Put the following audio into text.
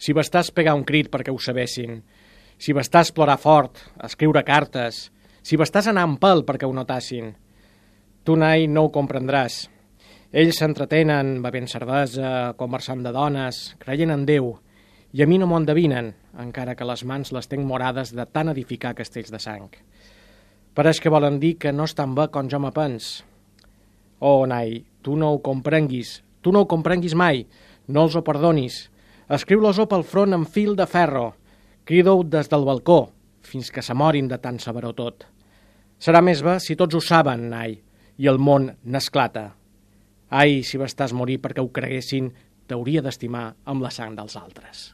si bastàs pegar un crit perquè ho sabessin, si bastàs plorar fort, escriure cartes, si bastàs anar en pèl perquè ho notassin. Tu, Nai, no ho comprendràs. Ells s'entretenen bevent cervesa, conversant de dones, creient en Déu, i a mi no m'ho endevinen, encara que les mans les tenc morades de tant edificar castells de sang. Pareix que volen dir que no és tan bé com jo me pens. Oh, Nai, tu no ho comprenguis, tu no ho comprenguis mai, no els ho perdonis. Escriu-los-ho pel front amb fil de ferro, crida-ho des del balcó, fins que se morin de tant saber-ho tot. Serà més bé si tots ho saben, Nai, i el món n'esclata. Ai, si bastàs morir perquè ho creguessin, t'hauria d'estimar amb la sang dels altres.